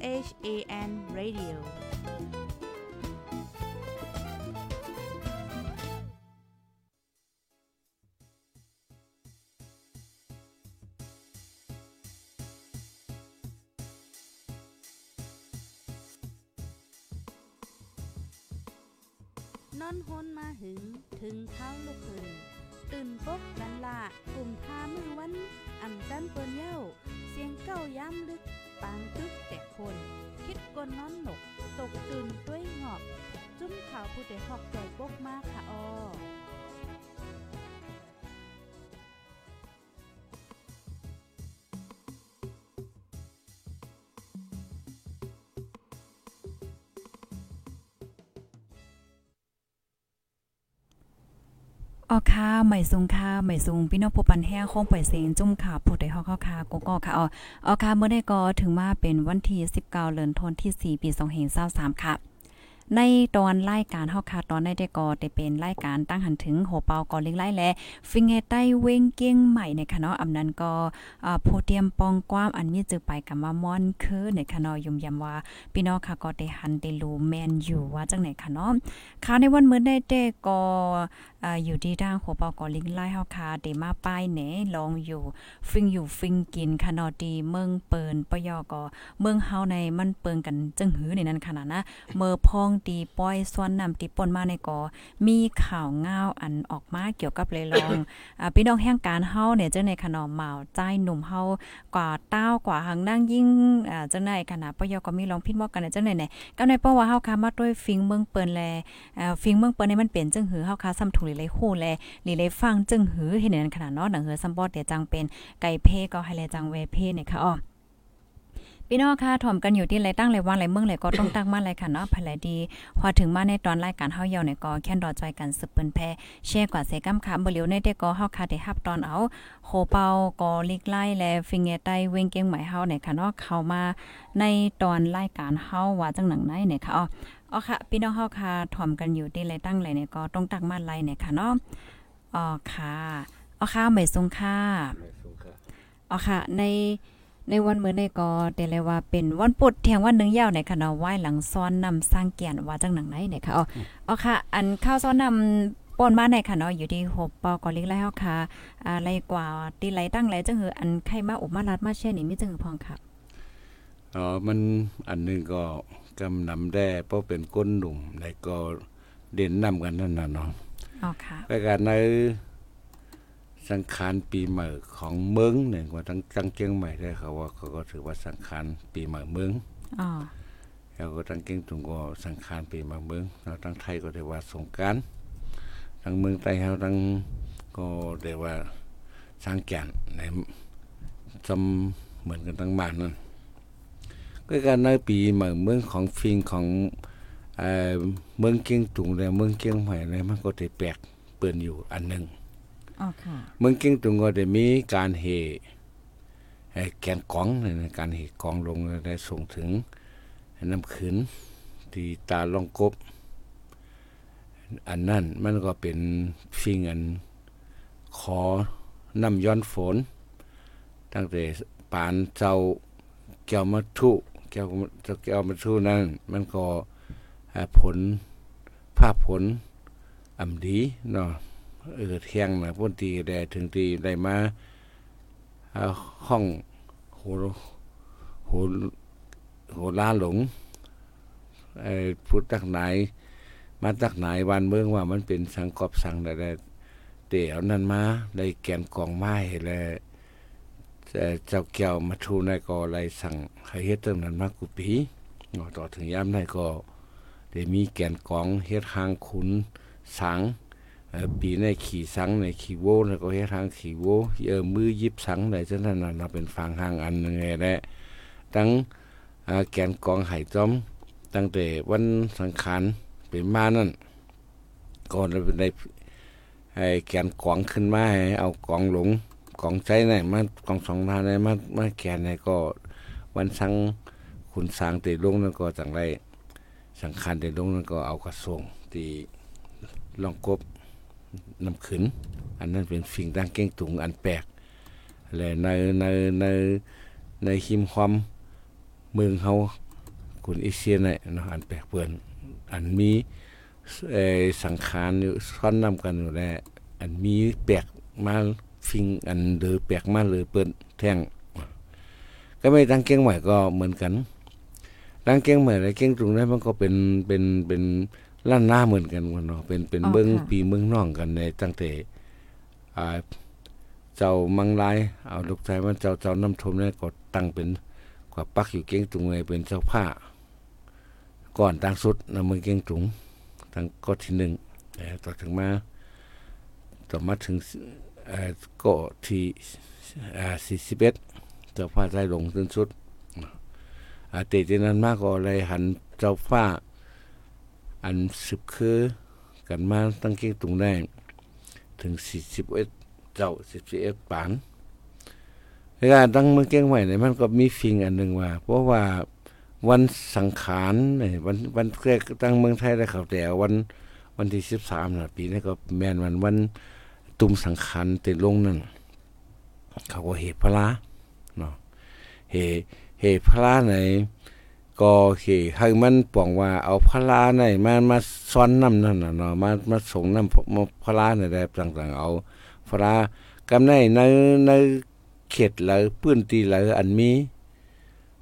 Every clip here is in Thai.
h a n radio มข่าวผู้ใดหอกใจปกมากค่ะออออค่ะใหม่ซุงค่ะใหม่ซุงพี่น้องผู้ปันแห้งคงปล่อยเสียงจุ่มข่าผู้ใดฮอกเข้าค่ะกกค่ะอ๋อออค่ะเมื่อได้ก็ถึงมาเป็นวันที่19เดือนธันวาคมที่4ปี2523ค่ะ ในตอนรายการเฮาค่ะตอนได้ได้ก็ได้เป็นรายการตั้งหันถึงโหเปากอลิงไล่และฟิงเฮใต้เว้งเก้งใหม่ในค่ะเนาะอำนั้นก็อ่าโพเทียมปองกว้ามอันมีจือไปกับมามอนคือในค่ะเนาะยุ่มยำว่าพี่น้องค่ะก็ได้หันได้รู้แม่นอยู่ว่าจังไหนค่ะเนาะค่ะในวันมื้อได้แต่ก็อยู่ที่ทางโหเปากอลิงไล่เฮาค่ะได้มาป้ายแหนลองอยู่ฟิงอยู่ฟิงกินคนาะดีเมืองเปินปยอก็เมืองเฮาในมันเปิงกันจึงหือในนั้นขนาดนะเมื่อพองตีป้อยส่วนนำตีป่นมาในกอมีข่าวง่าวอันออกมาเกี่ยวกับเลยลองพี่น้องแห่งการเฮาเนี่ยเจ้าในขนอมเหมาใจหนุ่มเฮากว่าเต้ากว่าหังนั่งยิ่งเจ้าในขนาดปยอก็มีลองพิดมอกกันเจ้าในไหนก็ในป้อว่าเฮาค่ะมาด้วยฟิงเมืองเปินแลฟิงเมืองเปิ้นนี่มันเป็นจึงหือเฮาค่ะซ้ำถูกหลีเลยฮู้แลหลีเลยฟังจึงหือเห็นนั้นขนาดเนาะหนังเหือซัมบอดเดี๋ยวจังเป็นไก่เพ่ก็ให้เลยจังเวเพ่เนี่ยค่ะอ๋อ พี่น้องค่ะถ่อมกันอยู่ที่ไรตั้งไรว่างไรเมืองไรก็ต้องตั้งมาไรค่ะเนาะภายไหลดี พอถึงมาในตอนรายการเฮาเยาเนี่ยก็แค่นรอจอยกันสืบเปิ้นแพแชร์กว่าเสกำค่ะบ่เหลียวในแต่ก็เฮาค่ะได้รับตอนเอาโหเปาก็ลิกไล่และฟิงเงใต้เวงเกียงใหม่เฮาเนี่ยค่ะเนาะเข้ามาในตอนรายการเฮาว่าจังหนังไหนเนี่ยค่ะอ๋ออ๋อค่ะ พี่น้องเฮาค่ะถ่อมกันอยู่ที่ไรตั้งไรเนี่ยก็ต้องตั้งมาไรเนี่ยค่ะเนาะอ๋อค่ะอ๋อค่ะไม่ทรงค่ะอ๋อค่ะใน ในวันมื้อในก็ได้เลยว่าเป็นวันปุดเที่ยงวันหนึงยาวในค่ะเนาะไหว้หลังซ้อนนำสร้างเกียรติว่าจังหนังไหนเนี่ยค่ะอ๋ออ๋อค่ะ อันข้าวซ้อนนำป่นมาในค่ะเนาะอยู่ที่หบปอกอลิกแล้วค่ะอ่าไรกว่าตีไหลตั้งไหลจังหืออันไข่มาอบมารัดมาแช่นี่มีจังหือพองค่ะอ๋อมันอันหนึงก็กำนำแด้เพราะเป็นก้นหนุ่มแล้วก็เด่นนำกันนั่นน่ะเนาะอ๋อค่ะรายการใน สังขารปีใหม่ของเมืองเนี่ยว่าทั้งจังเจียงใหม่ได้เขาว่าเขาก็ถือว่าสังขารปีใหม่เมืองอ๋อแล้วก็ทั้งเก่งตุงก็สังขารปีใหม่เมืองแล้วทั้งไทยก็ได้ว่าสงกรารทั้งเมืองใต้เฮาทั้งก็ได้ว่าสร้างแก่นในจำเหมือนกันทั้งบ้านนั่นก็การในปีใหม่เมืองของฟิงของเอ่อเมืองเกียงตุงและเมืองเกียงใหม่เนี่ยมันก็ได้แปลกเปิ้นอยู่อันหนึงอ๋อค่ะ เมืองเกียงตุงก็ได้มีการเฮเอ่อแกนกองเนี่ยนะการเฮกองลงได้ส่งถึงน้ำขืนที่ตาลองกบ อันนั้นมันก็เป็นฟิงอันขอน้ำย้อนฝน ตั้งแต่ปานเจ้าแก้วมัทุแก้วแก้วมัทุนั้น มันก็ผลภาพผลอำดีเนาะ เออเที่ยงนะพ้นตีได้ถึงตีได้มาห้องโหโหโหล้าหลงไอ้พุทธตักไหนมาตักไหนวันเมืองว่ามันเป็นสังกอบสังได้เดี๋ยวนั้นมาได้แกนกองไม้แล้วแต่เจ้าแก้วมาทูในก็ไล่สั่งให้เฮ็ดเติมนั้นมากุปีต่อถึงยามในก็ได้มีแกนกองเฮ็ดหางขุนสัง ปีในขี่สังในขี่โวแล้ก็เฮ็ดทางขี่โวเออมือยิบสังได้จังนั้นน่ะเราเป็นฟังหางอันนึงไงแหละตั้งแกนกองไห้จอม ตั้งแต่วันสังขารเป็นมานั่นก่อนเราได้ให้แกนกองขึ้นมาให้เอากองหลงกองใจไหนมากองสองทานไหนมามาแกนไหนก็วันสังขุนสางติลงนั่นก็จังไรสังขารติลงนั่นก็เอากระทรวงที่ลองกบ น้ำขืนอันนั้นเป็นสิ่งต่างเก่งตุงอันแปลกและในในในในหิมความเมืองเฮาคุณเอเชียเนี่ยเนาะอันแปลกเปื้อนอันมีสังขารอยู่ซ้อนนำกันอยู่แล้วอันมีแปลกมาฟิงอันเดือแปลกมาเลยเปิ้นแท่งก็ไม่ตั้งเก่งใหม่ก็เหมือนกันตั้งเก่งใหม่และเก่งตรงนั้นมันก็เป็นเป็นเป็น ล้านหน้าเหมือนกันเนาะเป็นเป็นเบิ้งปีเมืองน้องกันในตั้งแต่อ่าเจ้ามังลายเอาลูกชายมันเจ้าเจ้าน้ำทมเนี่ยก็ตั้งเป็นกว่าปักอยู่เก่งตรงไงเป็นเจ้าผ้า ก่อนตั้งสุดนำมือเก่งตุงตั้งก็ที่หนึ่งแต่ต่อถึงมาต่อมาถึงเอ่อก็ที่อ่าสี่สิบเอ็ดเจ้าฟ้าได้ลงจนสุดอาติที่นั้นมากก็เลยหันเจ้าฟ้า อันสืบคือกันมาตั้งเก่งตุงได้ ถึงสี่สิบเอ็ดเจ้าสิบเอ็ดปานในการตั้งเมืองเก่งใหม่เนี่ยมันก็มีฟิงอันหนึ่งว่า เพราะว่าวันสังขารเนี่ยวันวันแรกตั้งเมืองไทยได้เขาแต่วันวันที่สิบสามนะปีนี้ก็แมนวันวันตุ่มสังขารติดลงนั่นเขาก็เหตุพระเนาะเหตุเหตุพระใน ก็เหตุให้มันป่องว่าเอาพระในมามาซ้อนน้ำนั่นน่ะเนาะมามาส่งน้ำมาพระในแบบต่างๆ เอาพระกำในในในเขตหรือพื้นที่หรืออันมี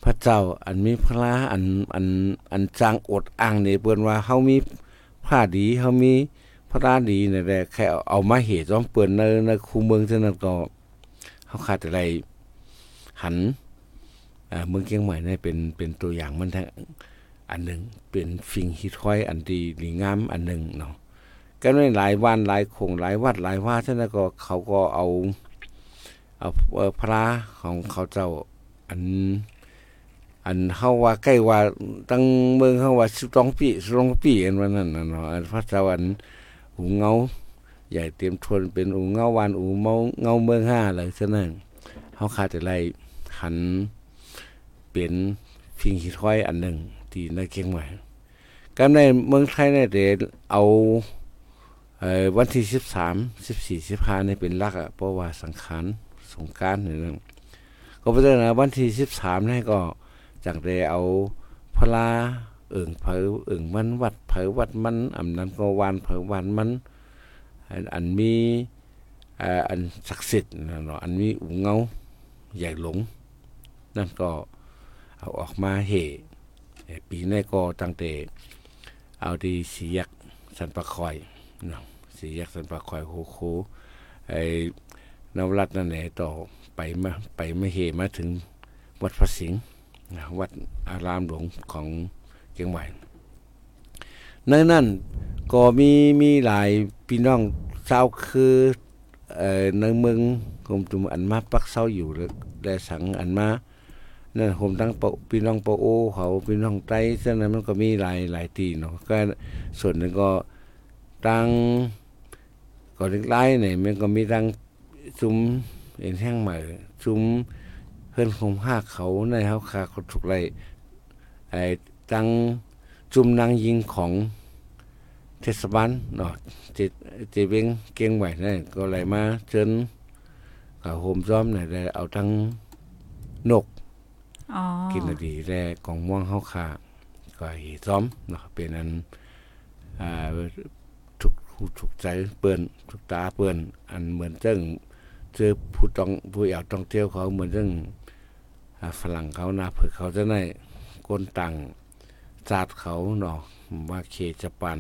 พระเจ้าอันมีพระอันอันอันจางอดอ้างเนี่ยเปิ้นว่าเฮามีผ้าดีเฮามีพระดีนี่แหละแค่เอามาเหตุจอมเปิ้นในในคูเมืองเท่านั้นก็เฮาขาดอะไรหัน เมืองเชียงใหม่นี่เป็นเป็นตัวอย่างมันทั้งอันหนึ่งเป็นฟิงฮิตคอยอันดีดีงามอันหนึ่งเนาะก็ในหลายวันหลายคงหลายวัดหลายว่าเท่านก็เขาก็เอาเอาพระของเขาเจ้าอัน อันเฮาว่าใกล้ว่าตั้งเมืองเฮาว่า12ปี12ปีอันว่านั่นเนาะอันพระเจ้าอันหูเงาใหญ่เตรียมทวนเป็นอูเงาวันอูเมาเงาเมืองห้าเลยฉะนั้นเฮาขาดแต่ไรหัน เป็นพิงหิท้อยอันหนึ่งที่ในเชียงใหม่ก็ในเมืองไทยเนี่ยเดเอาเอวันที่13 14 15นี่เป็นลักอะเพราะว่าสังขารสงกานต์นี่งก็เพราะฉะนั้นวันที่13นี่ก็จังได้เอาพลาเอิ่งเผอเอิ่งมันวัดเผอวัดมันอำนั้นก็วานเผอวานมันอันมีอันศักดิ์สิทธิ์เนาะอันมีอุเงาใหญ่หลง นั่นก็ เอาออกมาเหปีนี้ก็ตั้งแต่เอาดีสียักสันปะคอยเนาะสียักสันปะคอยโคโคไอ้นวรัตนั่นแหละต่อไปมาไปม่เหมาถึงวัดพระสิงห์วัดอารามหลวงของเชียงใหม่ในนั้นก็มีมีหลายพี่น้องชาวคือเอ่อในเมืองกรมจุมอันมาปักเซาอยู่ได้สังอันมา นั่นผมตั้งพี่น้องปอโอเขาพี่น้องไต้ฉะนั้นมันก็มีหลายหลายตีเนาะก็ส่วนหนึ่งก็ตั้งก็เล็กไล่เนี่ยมันก็มีตั้งซุ้มเอ็นแห้งใหม่ซุ้มเพื่อนคงห้าเขาในเฮาคาเขาถูกไรไอ้ตั้งจุ่มนางยิงของเทศบาลเนาะจิตจิเวงเกียงไหวนี่ก็เลยมาเชิญกับโฮมซ้อมเนี่ยได้เอาทั้งนก อ๋อกินดีแร่กองม่วงเฮาคาก็หีซ้อมเนาะเป็นอันอ่าถูกถูกใจเปิ้นถูกตาเปิ้นอันเหมือนจังเจอผู้ต้องผู้อยากท่องเที่ยวเขาเหมือนจังฝรั่งเขานาเผื่อเขาจะได้คนต่างชาสติเขาเนาะว่าเคจะปัน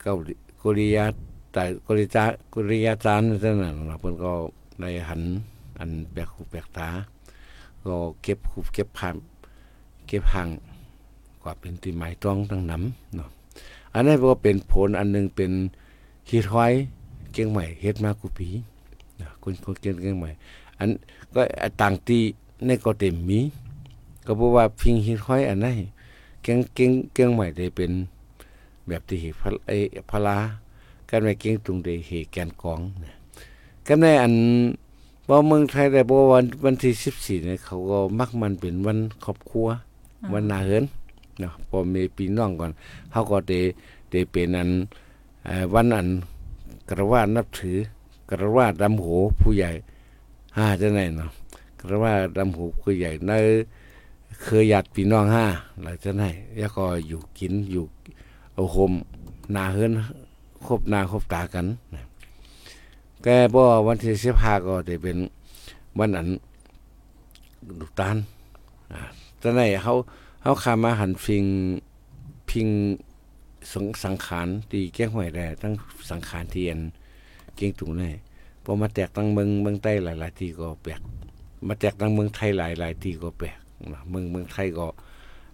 เกาหลีกริยาแต่กริยากริยาจานนั่นน่ะเนาะเพิ่นก็ในหันอันแปลกหูแปลกตา ก็เก็บคูเก็บพันเก็บห่างกว่าเป็นตีไม้ต้องตั้งน้ำเนาะอันนี้นก็เป็นผลอันนึงเป็นฮีทไว้เก่งใหม่เฮ็ดมากูปีนะคนคนเก่งเก่งใหม่ อันก็ต่างตีในก็เต็มมี ก็เพราะว่าพิงฮีทไว้อันนั้นเก่งเก่งเก่งใหม่ได้เป็นแบบที่พระไอ้พลากันไม่เก่งตรงได้เหตุแกนกองนะกันในอัน ว่าเมืองไทยแต่บอกวันวันที่สิบสี่เนี่ยเขาก็มักมันเป็นวันครอบครัว วันนาเหินเนาะพอมีปีน้องก่อนเขาก็เดเดเป็นอันวันอันกระว่านับถือกระว่าดำหูผู้ใหญ่ห้าจะไหนเนาะกระว่าดำหูผู้ใหญ่ในเคยหยัดพี่น้องห้าหลังจากนั้นแล้วก็อยู่กินอยู่เอาโฮมนาเฮือนคบหนาคบตากันนะ แกบ่วันที่สิบห้าก็จะเป็นวันอันลูกตาลอ่าตอนนั้นเขาเขาขามาหันฟิงพิงสังสังขารตีแก้งหวยแด่ตั้งสังขารเทียนเก่งตุงนี่พอมาแตกตั้งเมืองเมืองใต้หลายๆที่ก็แปลกมาแตกตั้งเมืองไทยหลายๆที่ก็แปลกนะเมืองเมืองไทยก็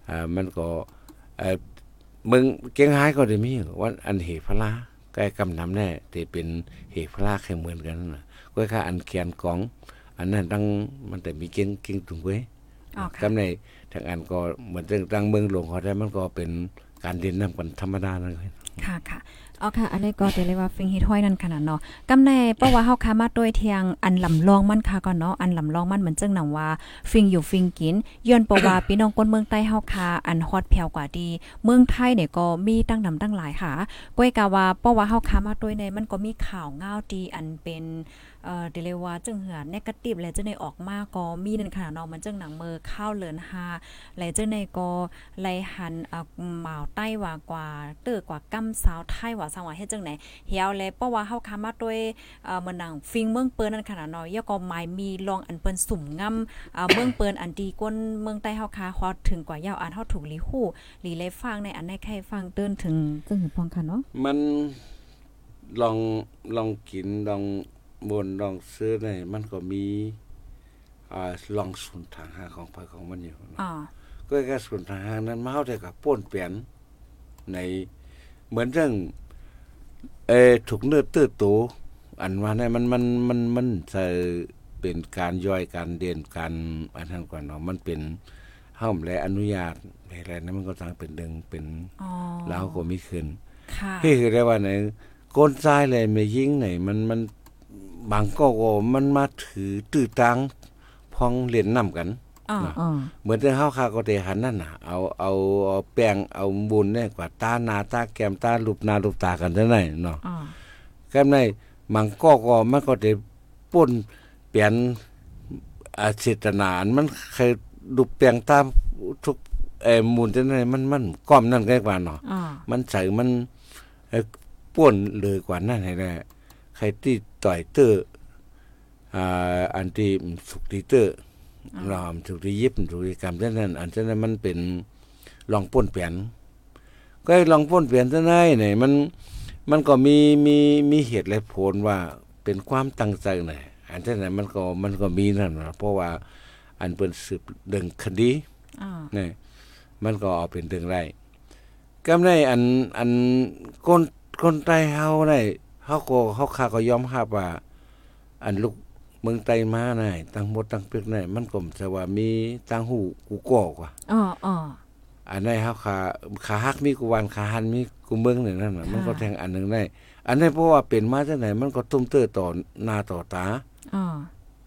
อ่ามันก็เออเมืองเก่งหายก็ได้มีวันอันเหตุพระลา ใกล้กำนำแน่แต่เป็นเหตุพระลาแค่เหมือนกันนะก็ค่าอันแกนกอง อันนั้นตั้งมันแต่มีเก่งเก่งตุงเว้ยอ๋อค่ะกำในทางอันก็เหมือนเรื่องตั้งเมืองหลวงเขาได้มันก็เป็นการเดินน้ำกันธรรมดานั่นเองค่ะค่ะ อ๋อค่ะ อันนี้ก็จะเรียกว่าฟิงฮิตห้อยนั่นขนาดเนาะกำในเพราะว่าเฮาค้ามาด้วยเทียงอันลำลองมันค่ะก่อนเนาะ อันลำลองมันเหมือนจังหนังว่า ฟิงอยู่ฟิงกินย้อนเพราะว่าพี่น้องคนเมืองใต้เฮาค้าอันฮอตแผ่วกว่าดี เมืองไทยเนี่ยก็มีตั้งนำตั้งหลายค่ะก้อยกาว่าเพราะว่าเฮาค้ามาด้วยในมันก็มีข่าวง้าวดีอันเป็น เอ่อเดยวเรียกว่าจึงเหือเนกาทีฟและจังในออกมาก็มีนั่นขนาดเนาะมันจังหนังเมอข้าวเลินหาไหลเจ้าในก็ไหลหันอ่าหมาวใต้ว่ากว่าเตื้อกว่ากำสาวไทยว่าสังว่าเฮ็ดจังไหนเหี่ยวแลเพราะว่าเฮาคามาด้วยเอ่อเมืองหนังฟิงเมืองเปิ้นนั่นขนาดเนาะยก็หมายมีลองอันเปิ้นสุ่มงำอ่าเมืองเปิ้นอันดีกว่าเมืองใต้เฮาคาฮอดถึงกว่ายาวอันเฮาถูกลีฮู้ลีเลยฟังในอันในใครฟังเติ้นถึงจึงหือพองค่ะเนาะมันลองลองกินลอง บนลองซื้อในมันก็มีอ่าลองสุนทางหาของไปของมันอยู่เนาะอ๋อก็แค่ส่วนทางหางนั้นมาเฮาได้กับป้วนเปลี่ยนในเหมือนเรื่องเออถูกเนื้อตื้อตูอันว่าเนี่ยมันมันมันมันจะเป็นการย่อยการเด่นการอันนั้นกว่าเนาะมันเป็นเฮาและอนุญาตอะไรนั้นมันก็ต่างเป็นดึงเป็นอ๋อแล้วก็มีขึ้นค่ะเฮ้คือได้ว่าไหนก้นทรายเลยไม่ยิงไหนมันมัน บางก็ก็มันมาถือตื้อตังพองเล่นน้ำกันอ๋ออ๋อเหมือนที่เฮาคาก็เตหันนั่นน่ะเอาเอาเอาแป้งเอาบุญเนี่ยกว่าตาหนาตาแก้มตารูปหนารูปตากันเท่านั้นเนาะอ๋อแก้มในมังก็ก็มันก็ได้ป่นเปลี่ยนอาเจตนาอันมันเคยรูปแป้งตามทุกเอ่อมูลเท่านั้นมันมันก้อมนั่นใกล้กว่าเนาะอ๋อมันใส่มันเอ่อป่วนเลยกว่านั้นให้ได้ใครที่ ต่อยเตอร์อ่าอันที่สุกตีเตอร์รอมสุกที่ยิบสุกที่กรรมเท่านั้นอันเท่านั้นมันเป็นลองป่นเปลี่ยนก็ให้ลองป่นเปลี่ยนเท่านั้นเนี่ยมันมันก็มีมีมีเหตุและผลว่าเป็นความตั้งใจหน่อยอันเท่านั้นมันก็มันก็มีนั่นนะเพราะว่าอันเป็นสืบดึงคดีอ๋อนี่มันก็เอาเป็นเรื่องไรกำได้อันอันคนคนใต้เฮาได้ เฮาก็เฮาคาก็ยอมรับว่า อันลูกเมืองไต้มาได้ตั้งหมดตั้งเปึกได้มันก็จะว่ามีตั้งหูกูก่อกว่าอ๋ออ๋ออันไหนเฮาคาขาฮักมีกูวันขาหันมีกูเมืองหนึ่งนั่นน่ะมันก็แทงอันหนึงได้อันนี้เพราะว่าเป็นมาจากไหนมันก็ตุ้มเตื้อต่อหน้าต่อตาอ๋อ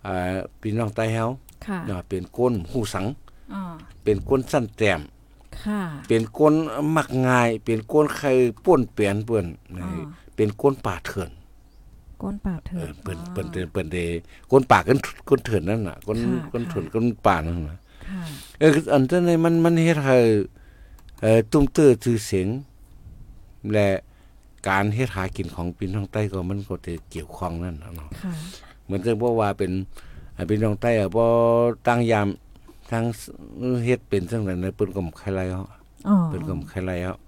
อ่าพี่น้องใต้เฮาค่ะเนาะเป็นก้นหูสังอ๋อเป็นก้นสั้นแต้มค่ะเป็นก้นมักง่าย เป็นก้นใครป้วนเปลี่ยนเปิ้นอ๋อ เป็นก้นป่าเถื่อนก้นปากเถิเอดอเปิ้นเปิ้นเปิ้นเปิ้นเดก้นป่าก้นก้นเถื่อนนั่นน่ะก้นค่ะก้นค่ะเถื่อนก้นป่านั่นน่ะค่ะเอออันนั้นนี่มันมันเฮ็ดให้เอ่อตุ้มเตื้อชื่อเสียงและการเฮ็ดหากินของพี่น้องใต้ก็มันก็จะเกี่ยวข้องนั่นน่ะเนาะค่ะเหมือนจะบอกว่าเป็นอ่าพี่น้องใต้อะบ่ตั้งยามทั้งเฮ็ดเป็นจังได๋นะเปิ้นก็บ่ใครไล่เฮาอ๋อเปิ้นก็บ่ใครไล่เฮาค่ะ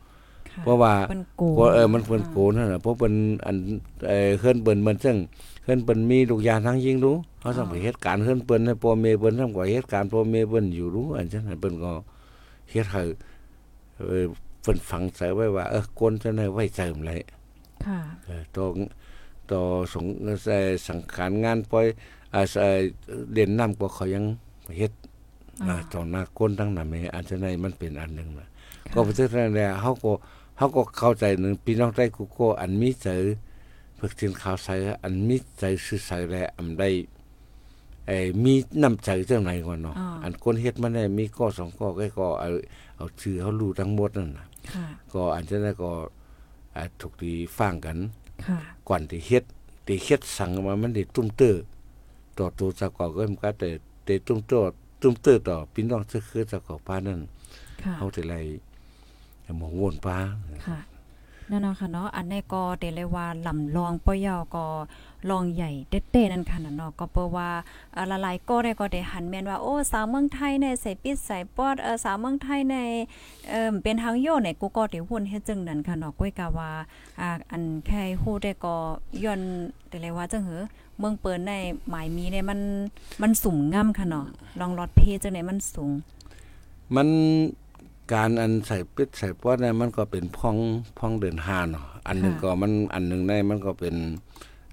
เพราะว่าเป็นโกเพราะเออมันเพิ่นโกนั่นน่ะเพราะเพิ่นอันเออเฮือนเปิ้นมันซึ่งเฮือนเปิ้นมีลูกยางทั้งยิงรู้เฮาต้องไปเฮ็ดการเฮือนเปิ้นให้พ่อแม่เปิ้นทำกว่าเฮ็ดการพ่อแม่เปิ้นอยู่รู้อันจังนั้นเปิ้นก็เฮ็ดให้เออเพิ่นฝังใจไว้ว่าเออคนจะได้ไว้เจิมไรค่ะเออต่อต่อสงเอ่อสังขารงานปล่อยอ่าเอ่อเด่นน้ำก็เขายังเฮ็ดอ่านะต่อหน้าคนทั้งนั้นแม่อันจะได้มันเป็นอันหนึงนะก็ไปถึงนั้นแหละเฮาก็ เฮาก็เข้าใจหนึงพี่น้องใต้กูก็อันมีใจฝึกสินข่าวใส่อันมีใจซื่อใส่แลอันได้เอ้มีน้ำใจจังไหนก่อนเนาะอ่าอันคนเฮ็ดมันได้มีข้อสองข้อก็ก็เอาเอาชื่อเฮารู้ทั้งหมดนั่นน่ะค่ะก็อันจะได้ก็อ่าถูกดีฟังกันค่ะก่อนที่เฮ็ดที่เฮ็ดสั่งมามันได้ตุ้มเตื้อต่อตัวซะก่อนก็มันก็แต่แต่ตุ้มเตื้อตุ้มเตื้อต่อพี่น้องเสื้อคือเจ้าของป้านั่นค่ะเฮาสิไล หมองวนป้าค่ะนั่นเนาะค่ะเนาะอันนี้ก็เดเลยว่าลำลองปอยอก็ลองใหญ่เด็ดๆนั่นค่ะน่ะเนาะก็เปนว่าเอ่อละลายก็ได้ก็ได้หันแม่นว่าโอ้สาวเมืองไทยในใส่ปิดใส่ปอดเออสาวเมืองไทยในเอ่อเป็นทางโยในกูก็ได้หุ่นเฮ็ดจังนั้นค่ะเนาะก้อยกะว่าอ่าอันแค่ฮู้ได้ก็ย้อนแต่เลยว่าจังเหอเมืองเปิ้นในหมายมีเนี่ยมันมันสูงง่ํค่ะเนาะลองรถเพจังได๋มันสูง มัน การอันใส่ปิดใส่ปอดเนี่ยมันก็เป็นพ่องพ่องเดินหาเนาะอันหนึงค่ะก็มันอันหนึงในมันก็เป็น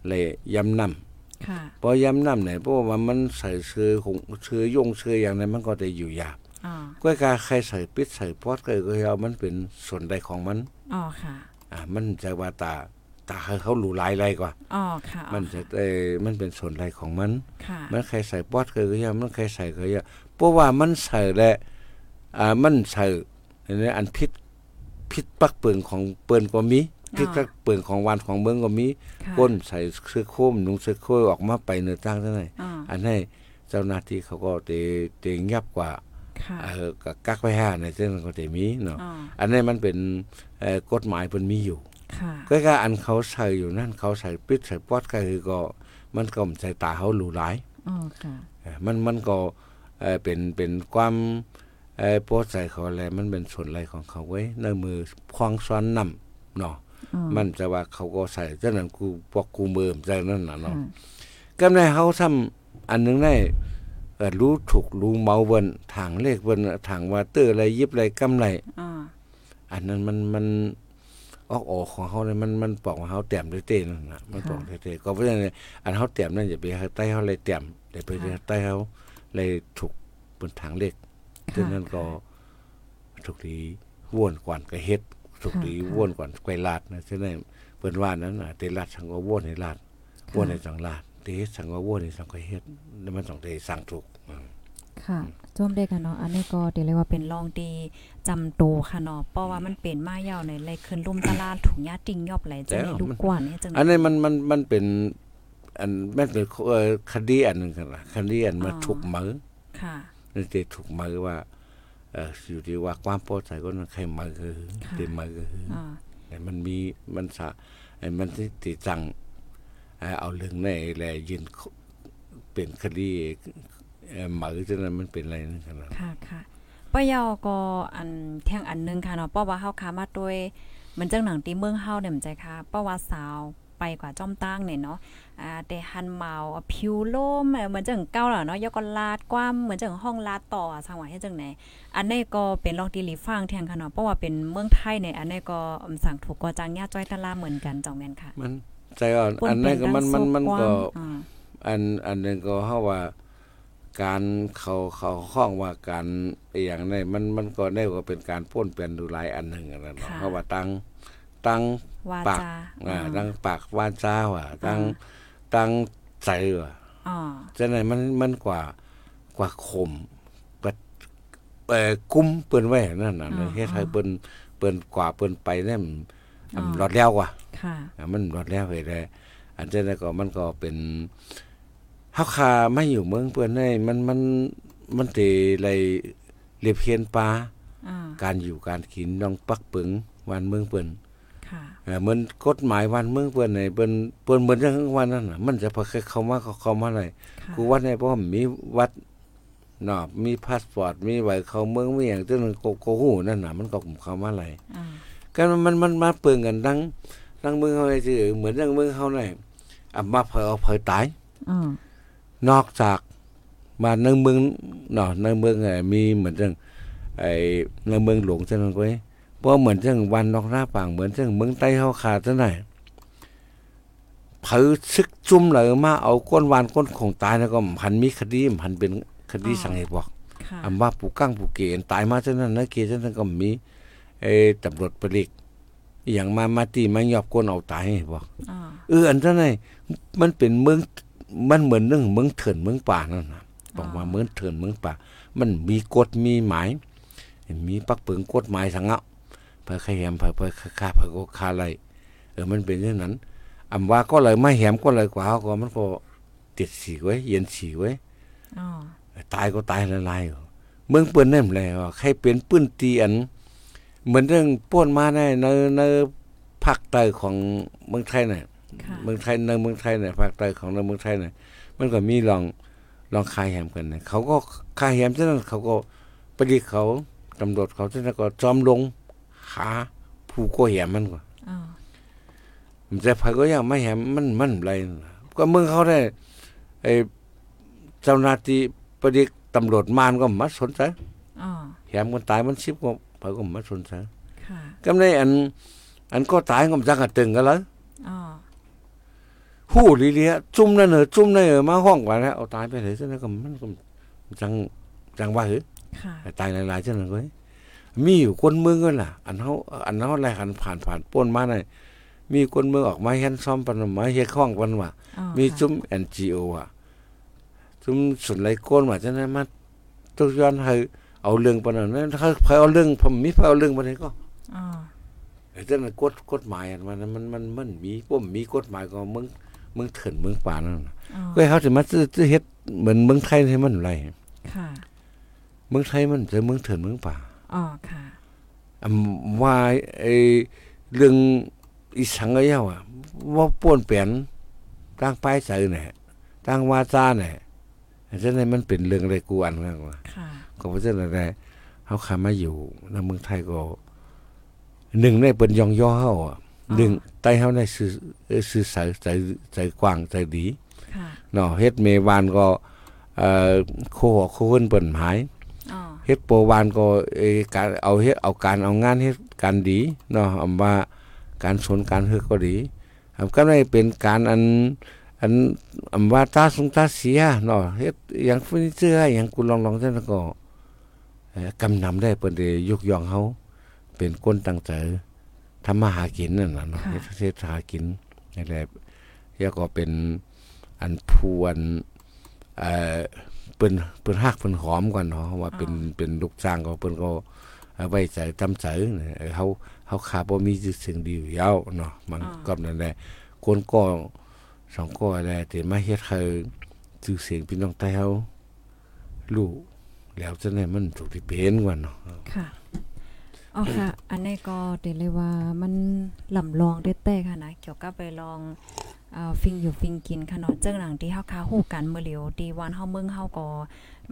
เลยยำน้ำค่ะพอยำน้ำเนี่ยเพราะว่ามันใส่เชื้อของเชื้อยงเชื้ออย่างนั้นมันก็จะอยู่ยากอ๋อก้อยกาใครใส่ปิดใส่ปอดก็ก็เอามันเป็นส่วนใดของมันอ๋อค่ะอ่ามันจะว่าตาตาให้เขาหลูหลายไรกว่าอ๋อค่ะ มันจะเออมันเป็นส่วนใดของมันค่ะมันใครใส่ปอดก็ก็เอามันใครใส่ก็เอาเพราะว่ามันใส่และอ่า มันใส่อันนี้อันพิษพิษปักเปิงของเปิ้นก็มีพิษปักเปิงของวันของเมืองก็มีค่ะก้นใส่เสื้อโค้มนุ่งเสื้อโค้มออกมาไปเนื้อตั้งเท่าไหร่อ๋ออันนี้เจ้าหน้าที่เขาก็เตเตงับกว่าค่ะเออก็กักไว้ห้าในเส้นก็เตมีเนาะอ๋ออันนี้มันเป็นเอ่อกฎหมายเพิ่นมีอยู่ค่ะก็ก็อันเขาใส่อยู่นั่นเขาใส่ปิดใส่ปอดก็คือก็มันก็ใส่ตาเขาหรูหลายอ๋อค่ะเอ่อมันมันก็เอ่อเป็นเป็นความ เอ่อโปรดใส่เขาอะไรมันเป็นส่วนอะไรของเขาไว้ในมือพองซ้อนนำเนาะอ๋อมันจะว่าเขาก็ใส่เจ้านั้นกูพวกกูเมิมใจนั่นน่ะค่ะเนาะกำในเฮาทำอันหนึงได้เอ่อรู้ถูกรู้เมาเบิ่นทางเลขเบิ่นทางว่าเตอร์อะไรยิบอะไรกำไรอ๋ออันนั้นมันมันออกออกของเฮาเลยมันมันปอกว่าเฮาแต้มด้วยเต้นั่นน่ะมันปอกด้วยเต้ก็เพราะฉะนั้นอันเฮาแต้มนั่นอย่าไปให้ใต้เฮาเลยแต้มแต่ไปใต้เฮาเลยถูกบนทางเลข ดังนั้นก็ถูกดีว่วนกว่านก็เฮ็ดถูกดีว่วนกว่านไกวลาดนะฉะนั้นเพิ่นว่านั้นน่ะเตลาดสังก็ว่วนให้ลาดว่วนในสังลาดเตสังว่าว่วนในสังก็เฮ็ดแล้วมันต้องได้สั่งถูกค่ะจมได้กันเนาะอันนี้ก็เดี๋ยวเรียกว่าเป็นลองดีจำโตค่ะเนาะเพราะว่ามันเป็นมายาวในเลยขึ้นลุ่มตลาดถุงยาติงยอบไหลจังในลูกกว่านี่จังอันนี้มันมันมันเป็นอันแม่นเป็นคดีอันนึงกันล่ะคดีอันมาถูกมือค่ะ นี่จะถูกมือว่าเอ่ออยู่ที่ว่าความพอใจก็นั้นใครมือคือค่ะเต็มมือคืออ๋อแต่มันมีมันสะไอ้มันที่ติจังเอ่อเอาเรื่องในแลยืนเป็นคดีเอ่อมือจังนั้นมันเป็นอะไรนั่นกันล่ะค่ะค่ะป้ายาวก็อันแท่งอันหนึงค่ะเนาะเพราะว่าเฮาค้ามาโดยเหมือนจังหนังตีเมืองเฮาเนี่ยมันใจค่ะเพราะว่าสาวไปกว่าจ้อมตั้งเนี่ยเนาะ อ่าแต่หันเมาอะผิวโล่มเอ่อเหมือนจังเก้าแล้วเนาะยกก็ลาดกว้ามเหมือนจังห้องลาดต่ออะสังว่าเฮ็ดจังไหน อันนี้ก็เป็นลองตีหลีฟังแทงค่ะเนาะเพราะว่าเป็นเมืองไทยเนี่ยอันนี้ก็อำสั่งถูกก็จางญาจ้อยตะลาเหมือนกันจองแม่นค่ะ มันใจอ่อนอันนั้นก็มันมันมันก็อ่าอันอันหนึงก็เฮาว่าการเขาเขาข้องว่าการอหย่างนี้มันมันก็ได้ว่าเป็นการป้วนเปลี่ยนดูหลายอันหนึ่งอันนั้นเนาะเพราะว่าตั้งตั้งวาปากจาอ่าตั้งปากวาจาว่าตั้ง ตั้งใจว่าอ๋อฉะนั้นมันมันกว่ากว่าข่มกว่าเอ่อกุ้มเปิ้นไว้นั่นน่ะเฮ็ดให้เปิ้นเปิ้นกว่าเปิ้นไปเนี่ยมันมันรอดแล้วว่ะค่ะอะมันรอดแล้วไปได้อันเจ้านั้นก็มันก็เป็นเฮาคาไม่อยู่เมืองเปิ้นได้มันมันมันเตไรเรียบเพียนปลาอ่าการอยู่การกินน้องปักปึงวันเมืองเปิ้นค่ะเอ่อ เหมือนกฎหมายวันเมืองเปิ้นในเปิ้นเปิ้นเหมือนจังวันนั้นน่ะมันจะพอเข้ามาก็เข้ามาได้ค่ะกูวัดในเพราะว่ามีวัดเนาะมีพาสปอร์ตมีไว้เข้าเมืองมีหยังจังนั้นก็ก็ฮู้นั่นน่ะมันก็เข้ามาได้อ่าก็มันมันมันมาเปิงกันดังดังเมืองเฮาไอ้ที่เหมือนดังเมืองเฮานี่อะมาเผยเอาเผยตายอ๋อนอกจากมาในเมืองเนาะในเมืองไอ้มีเหมือนจังไอ้ในเมืองหลวงจังนั้นก็ไอ้ บ่เหมือนจังวันนอกหน้าปางเหมือนจังเมืองใต้เฮาขาดจังได๋เผยซึกจุ่มเลยมาเอาก้นวานก้นของตายแล้วก็หันมีคดีหันเป็นคดีสังเหตุบอกค่ะอำว่าผู้กั้งผู้เกณฑ์ตายมาจังนั้นนะเกณฑ์จังนั้นก็มีไอ้ตำรวจปริกอหย่างมามาตีมายอบก้นเอาตายบอกอ๋อเอออันนั้นไงมันเป็นเมืองมันเหมือนเรื่องเมืองเถื่อนเมืองป่านั่นนะบอกว่าเมืองเถื่อนเมืองป่า มันมีกฎมีหมาย มีปักเปิงกฎหมายสังเอา เพื่อขยมเพื่อเพื่อฆ่าเพื่อก็ฆ่าอะไรเออมันเป็นอย่างนั้นอำว่าก็เลยไม่แหมก็เลยกว่าก็มันก็ติดสีไว้เย็นสีไว้ตายก็ตายละลายเมืองเปิ้นนั่นแหละว่าใครเป็นปื้นตีอันเหมือนเรื่องป้วนมาในในในภาคใต้ของเมืองไทยเน่ะค่ะเมืองไทยในเมืองไทยเนี่ยภาคใต้ของในเมืองไทยเนี่ยมันก็มีลองลองคายแหมกันเนี่ยเขาก็คายแหมฉะนั้นเขาก็ปฏิเขาตำรวจเขาฉะนั้นก็จอมลง หาผู้ก่อแหมมันก็อ๋อมันจะพายก็ยังไม่แหมมันมันอะไรนะก็เมืองเขาได้ไอ้เจ้าหน้าที่ปฏิตำรวจมานก็มาสนใจอ๋อแหมคนตายมันชิบก็พายก็มาสนใจค่ะก็ในอัน อันก็ตายก็จังกะตึงกันแล้วอ๋อหู้ลีเลียจุ่มนั่นเหรอจุ่มนั่นเหรอมาห้องกว่าแล้วเอาตายไปเลยซะนะก็มันก็จังจังว่าเหรอค่ะตายหลายๆจังนั้นเว้ย มีอยู่คนเมืองก็ล่ะ อันเฮาอันเฮาอะไรหันผ่านผ่านป้นมาได้มีคนเมืองออกมาเฮ็ดซ่อมปันมาเฮ็ดข้องปันว่าอ๋อมีค่ะจุ่ม NGO อะจุ่มสนไหลโกนว่าฉะนั้นมาตุกย้อนให้เอาเรื่องปานนั้นถ้าใครเอาเรื่องผมมีใครเอาเรื่องปานนี้ก็อ๋อไอ้เจ้านั้นกฎกฎหมายอันมันมันมันมันมีป้มมีกฎหมายก็มึงมึงเถินมึงป่านั่นน่ะอ๋อก็ให้เขาจะมาซื้อซื้อเฮ็ดเหมือนเมืองไทยให้มันไรค่ะเมืองไทยมันจะเมืองเถินเมืองป่า อ๋อค่ะอำว่าไอ้เรื่องอีสังกะเยาอะ ว่าป่วนเปลี่ยนตั้งป้ายใส่เนี่ยตั้งวาจาเนี่ยฉะนั้นมันเป็นเรื่องอะไรกูอันมากกว่าค่ะก็เพราะฉะนั้นแหละเฮาขามาอยู่ในเมืองไทยก็หนึ่งในเปิ้นยองย่อเฮาอะหนึ่งใต้เฮาได้สื่อเอ่อสื่อสารใจใจกว้างใจดีค่ะเนาะเฮ็ดเมวานก็เอ่อโคหอกโคเพิ่นเปิ้นหายอ๋อ เฮ็ดโปรวานก็เอ่อการเอาเฮ็ดเอาการเอางานเฮ็ดการดีเนาะอำว่าการสนการเฮ็ดก็ดีอำก็ได้เป็นการอันอันอำว่าตาสงตาเสียเนาะเฮ็ดอย่างเฟอร์นิเจอร์อย่างกุลองๆจังนั้นก็เอ่อกำนำได้เปิ้นได้ยกย่องเฮาเป็นคนตั้งใจทำมาหากินนั่นน่ะเนาะเฮ็ดเฮ็ดหากินนั่นแหละแล้วก็เป็นอันพวนเอ่อ เปิ้นเปิ้นฮักเปิ้นหอมก่อนเนาะว่าเป็นเป็นลูกจ้างก็เปิ้นก็เอาไว้ใจจำใจเนี่ยเออเฮาเฮาขาบ่มีชื่อเสียงดีอยู่แล้วเนาะมันก็นั่นแหละคนก็สองก็อะไรแต่มาเฮ็ดให้ชื่อเสียงพี่น้องไต้เฮารู้แล้วจะได้มันถูกที่เป็นกว่าเนาะค่ะอ๋อค่ะ อันนี้ก็เดี๋ยวเลยว่ามันลำลองได้แต่ค่ะนะเกี่ยวกับไปลองเอ่อ ฟิงอยู่ฟิงกินค่ะเนาะเจ้าหนังที่เฮาคาฮู้กันเมื่อเหลียวดีวันเฮาเมืองเฮาก็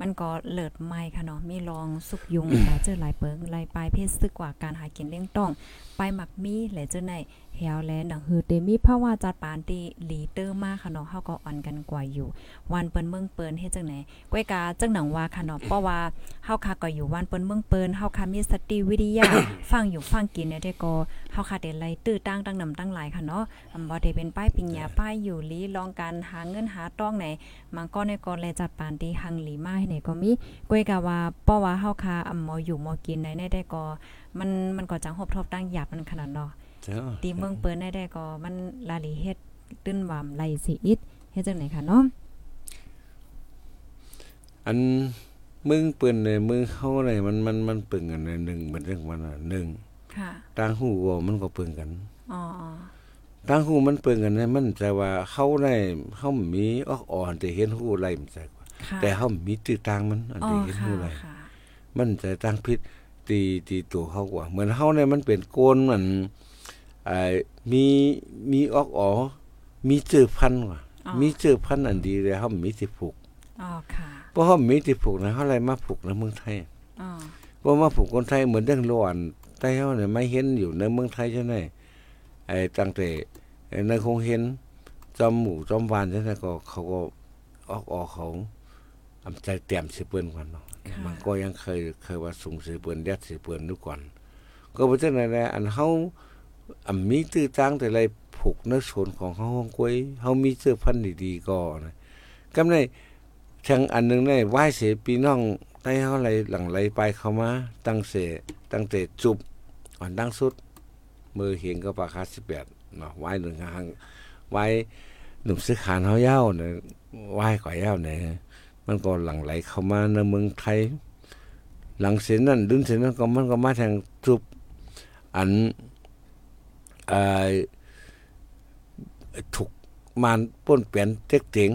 มันก็เลิศใหม่ค่ะเนาะมีลองสุกยุงหลายเจอหลายเปิงหลายปลายเพศซึกกว่าการหากินเลี้ยงต้องไปหมักมีหลายเจอในแฮวและหนังฮือเตมีภาวะจัดปานตีหลีเตอร์มากค่ะเนาะเฮาก็อ่อนกันกว่าอยู่ วันเปิ้นเมืองเปิ้นเฮ็ดจังไหนก้อยกาจังหนังว่าค่ะเนาะเพราะว่าเฮาคาก็อยู่วันเปิ้นเมืองเปิ้นเฮาคามีสติวิทยาฟังอยู่ฟังกินเนี่ยได้ก็เฮาคาได้ไล่ตื้อตั้งตั้งนำตั้งหลายค่ะเนาะอำบ่ได้เป็นป้ายปิญญาป้ายอยู่ลีลองการหาเงินหาต้องไหนมังก็ในก็แลจัดปานที่หังหลีมาให้ไหนก็มีก้อยกาว่าเพราะว่าเฮาคาอำหมออยู่หมอกินไหนได้ก็ มันมันก็จังหบทบตั้งหยาบมันขนาดเนาะจ้าตีเมืองเปิ้นได้ได้ก็มันลาลีเฮ็ดตื้นหวามไหลสิอิดเฮ็ดจังไหนค่ะเนาะอันมึงเปิ้นเนี่ยมึงเฮาเนี่ยมันมันมันปึงกันเนี่ยหนึ่งมันเรื่องมันน่ะหนึ่งค่ะต่างหูก็มันก็ปึงกันอ๋ออ๋อตั้งหูมันเปิงกันนะมันแต่ว่าเขาได้เขามีออกอ่อนแต่เห็นหูไรมันใช่กว่าค่ะแต่เขามีตื้อตางมันอันอ๋อที่เห็นค่ะหูไรค่ะมันจะตั้งพิษ ตีตีตัวเขากว่า เหมือนเขาเนี่ยมันเป็นโกนมันไอ้มีมีออกอ๋อมีเจอพันธุ์ว่ะอ๋อมีเจอพันธุ์อันดีเลยเขามีสิผูกอ๋อค่ะเพราะเขามีสิผูกนะเขาอะไรมาผูกในเมืองไทยอ๋อเพราะมาผูกคนไทยเหมือนเรื่องโลอันไต้เขาเนี่ยไม่เห็นอยู่ในเมืองไทยใช่ไหมไอ้ตั้งแต่ไอ้ในคงเห็นจอมหมูจอมวานใช่ไหมก็เขาก็ออกออกเขาอำใจเตรียมสิเปิ้นก่อนเนาะค่ะ มันก็ยังเคยเคยว่าส่งสิเปิ้นแดดสิเปิ้นดูก่อน ก็เพราะฉะนั้นแหละอันเฮาอำมีตื้อตั้งแต่ไรผูกในส่วนของเฮาห้องกล้วยเฮามีเสื้อพันดีๆก็นะกำในทางอันหนึงได้ไหว้เสียพี่น้องได้เฮาไหลหลังไหลไปเข้ามา ตั้งเสตั้งแต่จุบอ่อนดั้งสุด มือเห็นก็ปากคา18เนาะไหว้หนึ่งหางไหว้หนุ่มซื้อขานเฮาเย้าเนี่ยไหว้ก่อยเย้าเนี่ย มันก็หลั่งไหลเข้ามาในเมืองไทย หลังเสียนนั่นดึงเสียนนั่นก็มันก็มาทางจุบอันอถูกมานป้นเปลี่ยนเต็กเต็ง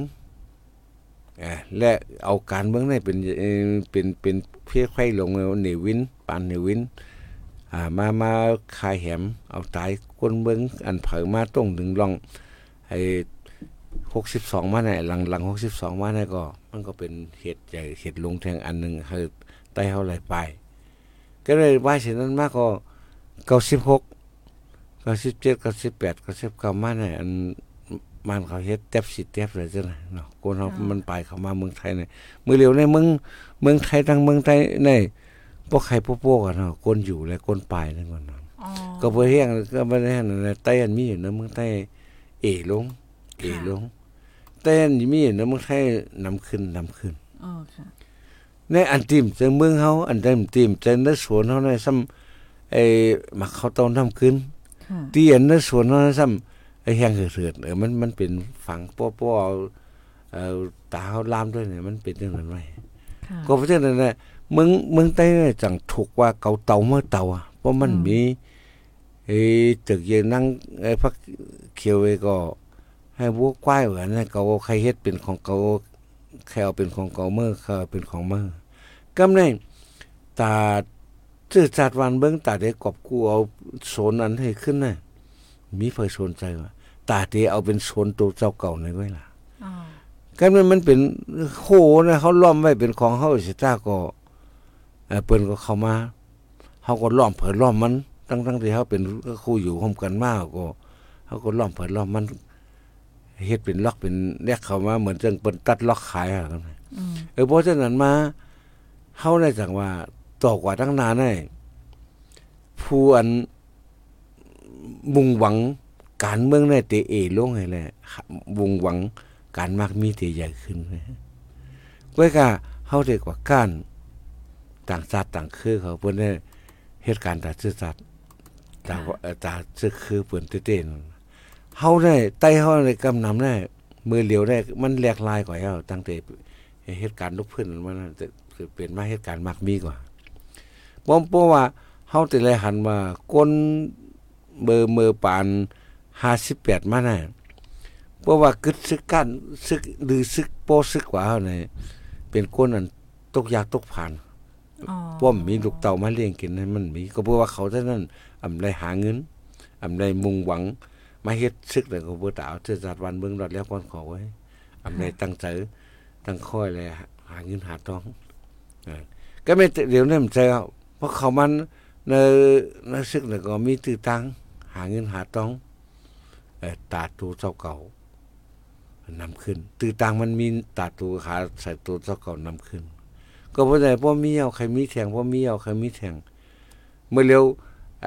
และเอาการเมืองในเป็นเป็นเป็นเพียไข่ลงเนวินปานเนวินมามาคายแหม เอาตายคนเมืองอันเผยมาต้องดึงลองไอ้ 62มาไหนหลังหลัง62มาไหนก็ มันก็เป็นเหตุใหญ่เหตุลงแทงอันนึงคือไต้เฮาไหลไป ก็เลยว่าเช่นนั้นมากก็96 97 98 99มาไหนอันมันเขาเฮ็ดแทบสิแทบเลยจังได๋เนาะคนเฮามันไปเข้ามาเมืองไทยเนี่ยมือเร็วในเมืองเมืองไทยทั้งเมืองไทยในพวกใครพวกพวกกันเนาะคนอยู่และคนไปนั่นก่อนเนาะก็บ่แห้งก็บ่ได้แห้งในไต้อันมีอยู่ในเมืองไทยเอลงเอลง ไต้อันมีอยู่ในเมืองไทยนำขึ้นนำขึ้นอ๋อค่ะในอันติมจังเมืองเฮาอันติมติมจังในสวนเฮาในซ้ำไอ้มักเขาต้องทำขึ้นค่ะที่อันในสวนเฮาซ้ำไอ้แห้งเหือดๆเออมันมันเป็นฝังป้อๆเอาเอ่อตาเฮาลามด้วยเนี่ยมันเป็นจังนั้นไว้ค่ะก็เพราะฉะนั้นน่ะเมืองเมืองใต้เนี่ยจังถูกว่าเกาเตาเมื่อเตาอะเพราะมันมีไอ้ตึกเยนั่งไอ้พักเขียวไอ้ก็ ให้บัวควายเหมือนนะเกาใครเฮ็ดเป็นของเกาใครเอาเป็นของเกาเมื่อเขาเอาเป็นของเมื่อกำในตาชื่อจัดวันเบิ่งตาได้กอบกูเอาโซนนั้นให้ขึ้นน่ะมีเผยสนใจว่าตาเตเอาเป็นโซนตัวเจ้าเก่าในไว้ล่ะอ๋อกันมันมันเป็นโหนะเขาล้อมไว้เป็นของเฮาสิตาก็เอ่อเปิ้นก็เข้ามาเฮาก็ล้อมเผยล้อมมันทั้งๆที่เฮาเป็นคู่อยู่ร่วมกันมาก็เฮาก็ล้อมเผยล้อมมัน เฮ็ดเป็นล็อกเป็นแยกเข้ามาเหมือนจังเปิ้นตัดล็อกขายอะกันอืมเออเพราะฉะนั้นมาเฮาได้จังว่าตอกว่าตั้งนานได้ผู้อันมุ่งหวังการเมืองในเตเอลงให้แหละมุ่งหวังการมากมีที่ใหญ่ขึ้นนะไว้ก็เฮาได้กว่าการต่างชาติต่างคือเขาเพิ่นได้เหตุการณ์ต่างชาติต่างเอ่อต่างชื่อคือเพิ่นเต้น เฮาได้ไต้เฮาได้กำนำได้มือเหลียวได้มันแหลกลายกว่าเฮาตั้งแต่เหตุการณ์ลุกขึ้นมันน่ะจะคือเป็นมาเหตุการณ์มากมีกว่าบ่เพราะว่าเฮาแต่ละหันว่าคนเบอร์เมอปาน58มาน่ะเพราะว่ากึดซึกกันซึกหรือซึกโปซึกกว่าเฮานี่เป็นคนอันตกยากตกผ่านอ๋อเพราะมีลูกเต่ามาเลี้ยงกินให้มันมีก็เพราะว่าเขาเท่านั้นอำได้หาเงินอำได้มุ่งหวัง มาเฮ็ดซึกแล้วก็บ่ตาเอาเทือจัดวันเบิ่งดอดแล้วก่อนขอไว้อำได้ตั้งใจตั้งค่อยเลยหาเงินหาทองก็ไม่เดี๋ยวนี้มันเจอเพราะเขามันในในซึกแล้วก็มีตื้อตังหาเงินหาทองตาตูเจ้าเก่านำขึ้น ตือต่างมันมีตาตัวขาใส่ตัวเจ้าเก่านำขึ้น ก็บ่ได้บ่มีเอาใครมีแทงบ่มีเอาใครมีแทงเมื่อเร็ว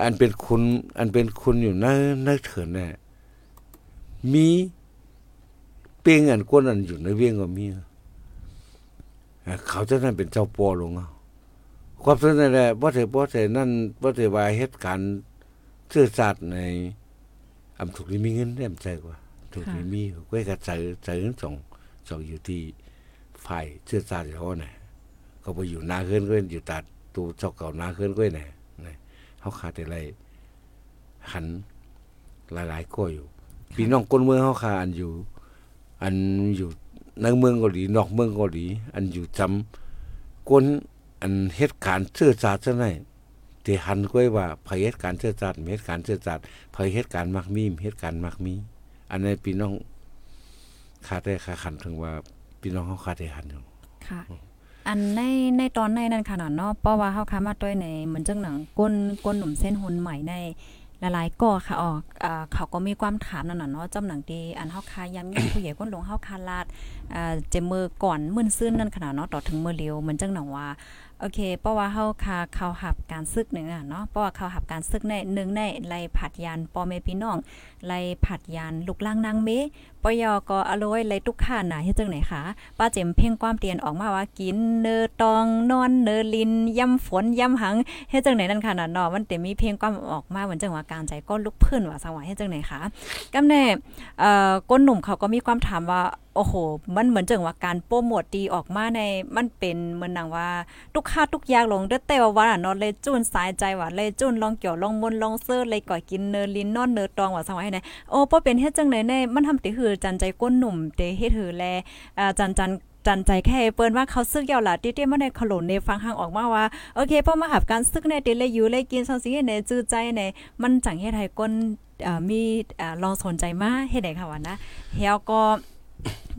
อันเป็นคุณ อันเป็นคุณอยู่ในในเถินแน่ มีเปียงอันก้นอันอยู่ในเวียงก็มีเขาจะนั่นเป็นเจ้าปอลงเอาความสนใจแหละบ่ได้บ่ได้นั่นบ่ได้ว่าเหตุการณ์ซื่อสัตย์ในอำถูกนี่มีเงินได้มใจกว่า ถูกนี่มีก็กระจายใจเงินส่งส่งอยู่ที่ฝ่ายเชื่อชาติเขาเนี่ยก็ไปอยู่นาเคินก็อยู่ตัดตูเจ้าเก่านาเคินก็เนี่ยนเขาขาดอะไรหันหลายๆก็อยู่ พี่น้องคนเมืองเขาขาอันอยู่ อันอยู่ในเมืองเก็ดีนอกเมืองเก็ดีอันอยู่จำคนอันเหตุการณ์เชื่อชาติซะไหนที่หันก็ว่าเผยเหตุการณ์เชื่อชาติเหตุการณ์เชื่อชาติเผยเหตุการณ์มักมีเหตุการณ์มักมี อันนี้พี่น้องขาดได้ขาขันถึงว่าพี่น้องเขาขาดได้หันอยู่ค่ะอันในในตอนในนั้นค่ะเนาะเพราะว่าเฮาค้ามาด้วยในเหมือนจังหนังก้นก้นหนุ่มเส้นหุนใหม่ใน หลายๆก่อค่ะออกอ่าเขาก็มีความถามนั่นน่ะเนาะจำหนังดีอันเฮาคายามยิ่งผู้ใหญ่ก้นหลวงเฮาคาลาดเจมือก่อนมื่นซื่นนั่นขนาดเนาะต่อถึงมือเร็วเหมือนจังหนังว่า โอเค เพราะว่าเฮาคาเข้าหับการซึกหนึ่งอะเนาะ เพราะว่าเข้าหับการซึกในหนึ่งในไล่ผัดยานปอเมพี่น้อง ไล่ผัดยานลูกล่างนางเมปยอก็อร่อยไล่ทุกข้าน่ะเฮ็ดจังไหนคะป้าเจมเพ่งความเตียนออกมาว่ากินเนอตองนอนเนอลินย่ำฝนย่ำหังเฮ็ดจังไหนนั่นค่ะน่ะเนาะมันเต็มมีเพลงความออกมาเหมือนจังว่าการใจก็ลุกพื้นว่าสังว่าเฮ็ดจังไหนคะกำแน่เอ่อก้นหนุ่มเขาก็มีความถามว่าโอ้โห มันเหมือนจังว่าการโปรโมทดีออกมาในมันเป็นเหมือนหนังว่าทุกค่าทุกอย่างลงเด้อแต่ว่าว่าเนาะเลยจุนสายใจว่าเลยจุนลองเกี่ยวลองมนลองเซอร์เลยก่อยกินเนอลินนอนเนอตองว่าสังว่าให้ไหนโอ้บ่เป็นเฮ็ดจังได๋แน่มันทำติหือจันใจก้นหนุ่มเตเฮ็ดหือแลอ่าจันจันจันใจแค่เปิ้นว่าเขาซึกยาวล่ะติเต้มาในขลุ่นในฟังห่างออกมาว่าโอเคพอมาหับการซึกในเตเลยอยู่เลยกินซังสิในจื้อใจในมันจังเฮ็ดให้ก้นอ่อมีอ่อลองสนใจมาเฮ็ดได้ค่ะว่านะเฮียก็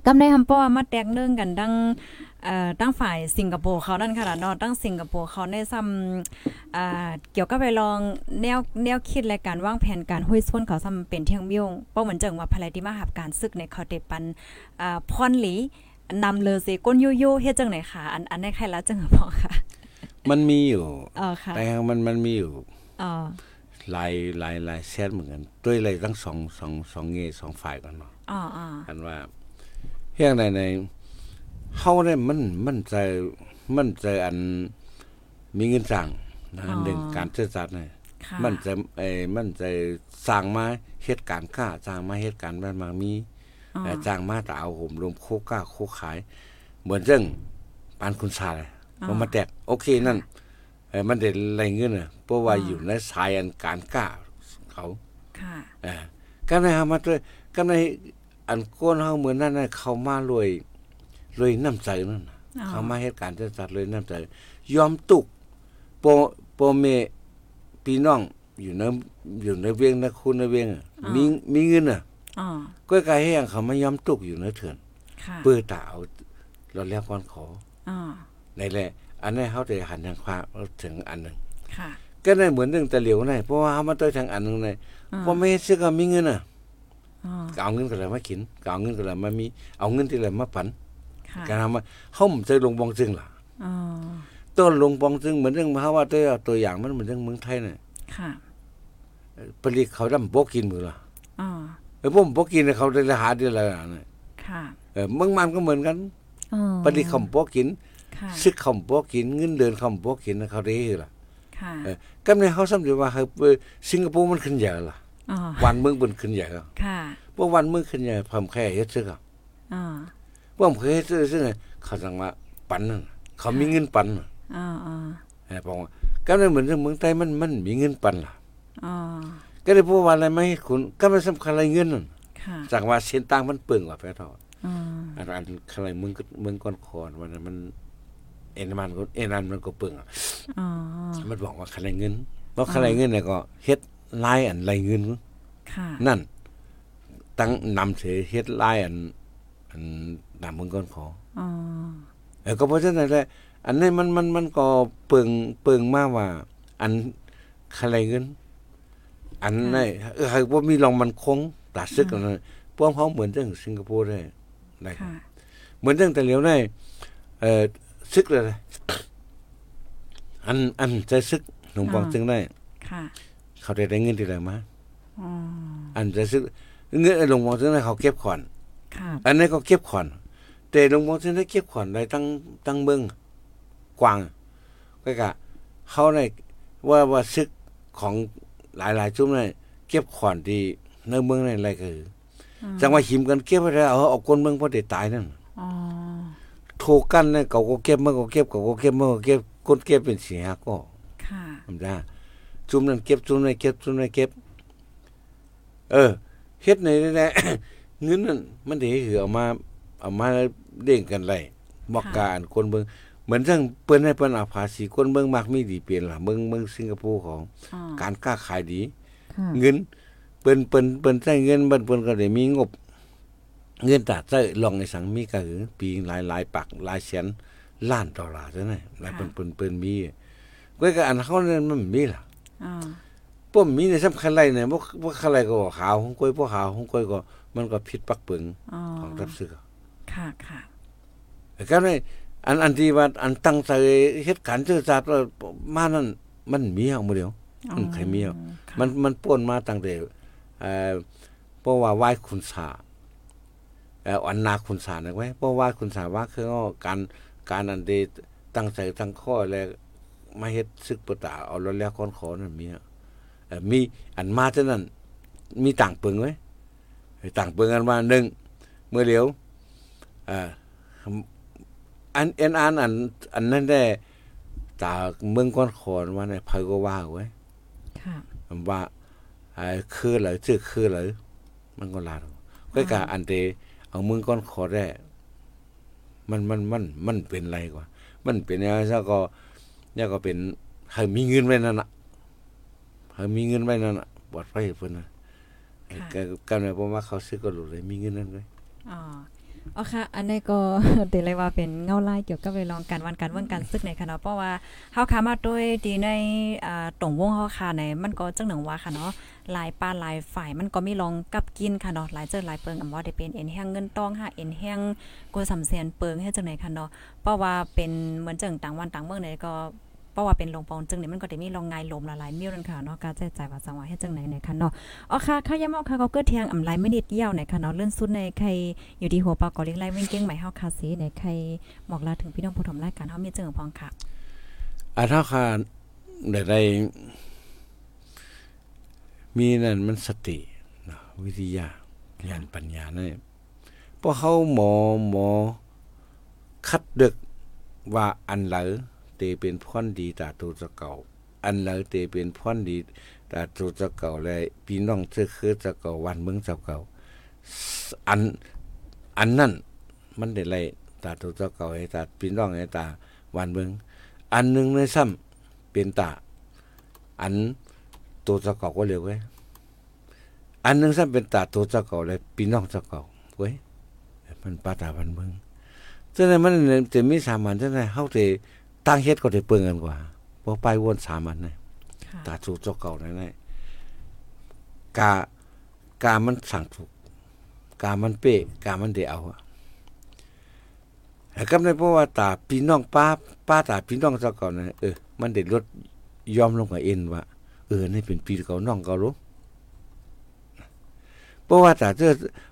กำในคำป้อมาแตกเนื่องกันดังเอ่อตั้งฝ่ายสิงคโปร์เขานั่นค่ะเนาะตั้งสิงคโปร์เขาในซ้ำอ่าเกี่ยวกับไปลองแนวแนวคิดและการวางแผนการห้วยส้นเขาซ้ำเป็นเที่ยงมิยงเป้าเหมือนจังว่าภายที่มาหับการซึกในเขาได้ปันอ่าพรหลีนำเลยสิก้นโยโย่เฮ็ดจังไหนค่ะอันอันในใครละจังพอค่ะ มันมีอยู่เออค่ะแต่มันมันมีอยู่เออหลายหลายหลายแซนเหมือนกันด้วยเลยทั้งสองสองสองเงสองฝ่ายกันเนาะอ๋ออ๋ออันว่า เฮียงใดในเฮาเนี่ยมันมันใจมันใจอันมีเงินจ้างนะอันหนึ่งการซื่อสัตย์เนี่ยค่ะมันจะเออมันจะสร้างมาเฮ็ดการค้าสร้างมาเฮ็ดการบ้านมามีอ๋อแต่จ้างมาแต่เอาห่มรวมโคกล้าโคขาย เหมือนเรื่องปานคุณชายมันมาแตกโอเคนั่นเออมันได้ไรเงินน่ะเพราะว่าอยู่ในสายอันการกล้าเขาค่ะเออก็ในหามาด้วยก็ใน อันโกนเฮาเหมือนนั้นน่ะเขามารวยรวยน้ำใจนั่นน่ะอ๋อเขามาเหตุการณ์จะจัดเลยน้ำใจ ยอมตุกโปโปเมพี่น้องอยู่ในอยู่ในเวียงในคุณในเวียงอะมีมีเงินน่ะอ๋อก้อยกายแห้งเขามายอมตุกอยู่ในเถื่อนค่ะเปื้อตาเอาเราแล้วก่อนขออ๋อในแหละอันนี้เขาจะหันทางความถึงอันหนึ่งค่ะก็ได้เหมือนเรื่องตะเหลียวนี่เพราะว่าเขามาต้อยทางอันหนึ่งเลยเพราะไม่เฮ็ดซื้อก็มีเงินน่ะอ๋อ ก็เอาเงินก็เลยมากินก็เอาเงินก็เลยมามี เอาเงินที่เลยมาปันค่ะการทำมาเขาไม่ใจลงบองจึงล่ะอ๋อต้นลงบองจึงเหมือนเรื่องมาว่าตัวตัวอย่างมันเหมือนเรื่องเมืองไทยน่ะค่ะผลิตเขาดำโบกินมือล่ะอ๋อเออผมโบกินเขาได้หาเดือนละน่ะค่ะเออเมืองมันก็เหมือนกันอ๋อผลิตเขาโบกินค่ะซึกเขาโบกินเงินเดือนเขาโบกินเขาได้ล่ะค่ะเออก็ในเขาสำเร็จว่าเฮ้ยสิงคโปร์มันขึ้นใหญ่ล่ะอ๋อ วันเมืองบนขึ้นใหญ่ครับค่ะเพราะวันเมืองขึ้นใหญ่ผมแค่เฮ็ดซื้อครับอ๋อผมเคยเฮ็ดซื้อซื้อไงเขาสั่งว่าปันนั่นน่ะเขามีเงินปันน่ะอ๋ออ๋อเออบอกว่าก็ในเหมือนเมืองไทยมันมันมีเงินปันล่ะอ๋อก็ได้พูดว่าอะไรไหมคุณก็ไม่สำคัญอะไรเงินนั่นค่ะจากว่าเส้นต่างมันเปิ่งกว่าแพ้ทอดอ๋ออันอันอะไรเมืองก็เมืองก้อนคอนวันนั้นมันเอ็นมันก็เอ็นนั้นมันก็เปิ่งอะอ๋อมันบอกว่าอะไรเงินเพราะอะไรเงินเนี่ยก็เฮ็ด ลายอันไรเงินค่ะนั่น ตั้งนำเสเฮ็ดลายอัน อันนำเมืองก้อนคออ๋อเออก็เพราะฉะนั้นแหละอันนี้มันมันมันก็เปิงเปิงมากว่า อันอะไรเงินอันนี้เออว่ามีรองมันคงตัดซึกกันนะพวกเขาเหมือนเรื่องสิงคโปร์ได้ได้ครับค่ะเหมือนเรื่องแต่เหลียวได้เอ่อซึกเลยอันอันใจซึกหลวงปองจึงได้ ค่ะ เขาได้ได้เงินที่ไหนมาอ๋ออันใจซึกเงินหลวงปองจึงได้เขาเก็บขอนค่ะอันนี้ก็เก็บขอน แต่หลวงปองจึงได้เก็บขอนได้ตั้งตั้งเมืองกว้างก็กะเขาในว่าว่าซึกของหลายๆจุ่มเนี่ยเก็บขอนที่ในเมืองในอะไรก็คืออจังว่าหิมกันเก็บไว้แล้วเอาเอาคนเมืองพอได้ตายนั่นอ๋อโทกันเนี่ยเขาก็เก็บมันก็เก็บเขาก็เก็บมันก็เก็บคนเก็บเป็นเสียก็ค่ะธรรมดาจุ่มนั้นเก็บจุ่มนั้นเก็บจุ่มนั้นเก็บ เออเฮ็ดในนี่แหละเงินนั่นมันได้คือเอามาเอามาเด้งกันไรบอกการคนเบิ่งเหมือนทั้งเปิ้นให้เปิ้นเอาภาษีคนเบิ่งมักมีดีเปลี่ยนล่ะเบิ่งเบิ่งสิงคโปร์ของอ๋อการค้าขายดีค่ะเงิน เปิ้นเปิ้นเปิ้นใช้เงินเปิ้นเปิ้นก็ได้มีงบ เงินตาใช้ลองในสังมีก็คือปีหลายหลายปักหลายแสนล้านดอลลาร์เท่านั้นหลายเปิ้นเปิ้นเปิ้นมีก็ก็อันเขานั้นมันมีล่ะอ๋อ ป้อมมีในสำคัญไรเนี่ยบ่บ่คันไรก็ขาวของก้อยบ่ขาวของก้อยก็ มันก็ผิดปักเปิงอ๋อของรับซื้อค่ะค่ะแต่ก็ได้อันอันที่ว่าอันตั้งใจเฮ็ดการซื่อสัตย์ว่ามานั่นมันมีเอาบ่เดียวอ๋อมันใครมีอะค่ะมันมันป่นมาตั้งแต่เอ่อเพราะว่าไหว้คุณสาเอ่ออันนาคุณสานะไว้เพราะว่าคุณสาว่าคือเอาการการอันเดตั้งใจตั้งข้อแล้ว มาเฮ็ดศึกปะตาเอาแล้วแล้วคนขอนั่นมีอะเอ่อมีอันมาเท่านั้น มีต่างเปิงไว้ต่างเปิงกันว่าหนึ่งเมื่อเดียวเอ่ออันอันอันอันอันนั้นได้ตาเมืองก้อนขอนว่าในภัยก็ว่าไว้ค่ะว่าไอ้คือเลยชื่อคือเลยมันก็ลาดก็กะอันเตเอามือก้อนขอได้มันมันมันมันเป็นไรกว่า มันเป็นอะไรซะก็ เนี่ยก็เป็นให้มีเงินไว้นั่นน่ะให้มีเงินไว้นั่นน่ะปลอดภัยเพิ่นน่ะกันแม่บ่มาเขาซื้อก็รู้เลยมีเงินนั่นไว้อ๋อ อ๋อค่ะ อันนี้ก็เตเลยว่าเป็นเงาไลายเกี่ยวกับเรื่องการวันการเมืองการซึกในค่ะเนาะ เพราะว่าเฮาคามาด้วยดีในอ่าตรงวงเฮาค่ะในมันก็จังหนึ่งว่าค่ะเนาะหลายป้าหลายฝ่ายมันก็มีลองกับกินค่ะเนาะหลายเจอหลายเปิงอำว่าได้เป็นเอ็นแห้งเงินตองค่ะเอ็นแห้งกว่า3แสนเปิงเฮ็ดจังไหนค่ะเนาะ เพราะว่าเป็นเหมือนจังต่างวันต่างเมืองเนี่ยก็ เพราะว่าเป็นลงปองจึงเนี่ยมันก็ได้มีลองงายลมละลายมิ้วนั่นค่ะเนาะการแจ้จ่ายว่าสังว่าเฮ็ดจังไหนในค่ะเนาะอ๋อค่ะค่ะยามเอาค่ะก็เกิดเทียงอำไลไม่นิดเยี่ยวในค่ะเนาะเลื่อนสุดในใครอยู่ที่หัวปากกอเล็กไล่เว้งเก้งใหม่เฮาคาสีในใครบอกลาถึงพี่น้องผู้ชมรายการเฮามีจึงพองค่ะอ่าถ้าค่ะได้ได้มีนั่นมันสตินะวิทยาญาณปัญญาเนี่ยพอเขาหมอหมอคัดดึกว่าอันเหลอ ตเป็นพ่อนดีตาตัวจะเก่า อันเหลอเตเป็นพ่อนดีตาตัวจะเก่าเลยพี่น้องเชื่อคือจะเก่าวันเมืองจะเก่า อันอันนั่นมันได้ไรตาตัวจะเก่าให้ตาพี่น้องให้ตาวันเมืองอันหนึ่งในซ้ำเป็นตาอันตัวจ้าเก่าก็เร็วเว้ยอันหนึ่งซ้ำเป็นตาตัวจ้าเก่าเลยพี่น้องจ้าเก่าเว้ยมันปาตาบันเมืองฉะนั้นมันจะมีสามันฉะนั้นเฮาสิตั้ งเฮ็ดก็ได้เปิงกันกว่าบ่ไปวนสามันนะตาตัวเจ้าเก่านั่นกากามันสั่งถูก กามันเป๊ะกามันได้เอาแต่ก็ในเพราะว่าตาพี่น้องป้าป้าตาพี่น้องเจ้าเก่านั่นเออมันได้ลดยอมลงกับเอ็นว่าเออนี่เป็นปีเก่าน้องเก่ารู้เพราะว่าตาเจอ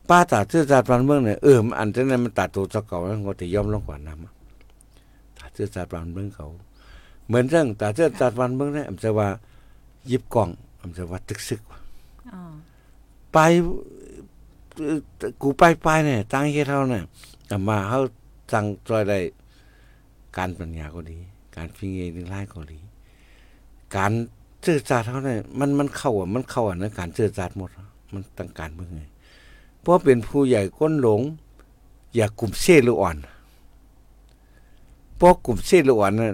ป้าตาเจอจาดวันเมืองเนี่ยเอออันนั้นมันตัดตัวเจ้าเก่าแล้วก็จะยอมลงกว่าน้ำตา เจอจาดวันเมืองเขา เหมือนเรื่องตาเจอจาดวันเมืองเนี่ยอำจะว่ายิบกล่องอำจะว่าตึกซึกไปกูไปไปเนี่ยตั้งเฮ็ดเท่าเนี่ยมาเขาจังจอยได้การปัญญาก็ดี การพิงเองไล่ก็ดี การเจือจาดเขาเนี่ยมันมันเข้าอะมันเข้าอะในการเจือจาดหมด มันตั้งการเมื่อไงเพราะเป็นผู้ใหญ่ก้นหลง อย่ากลุ่มเซ่หรืออ่อนเพราะกลุ่มเซ่หรืออ่อนเนี่ย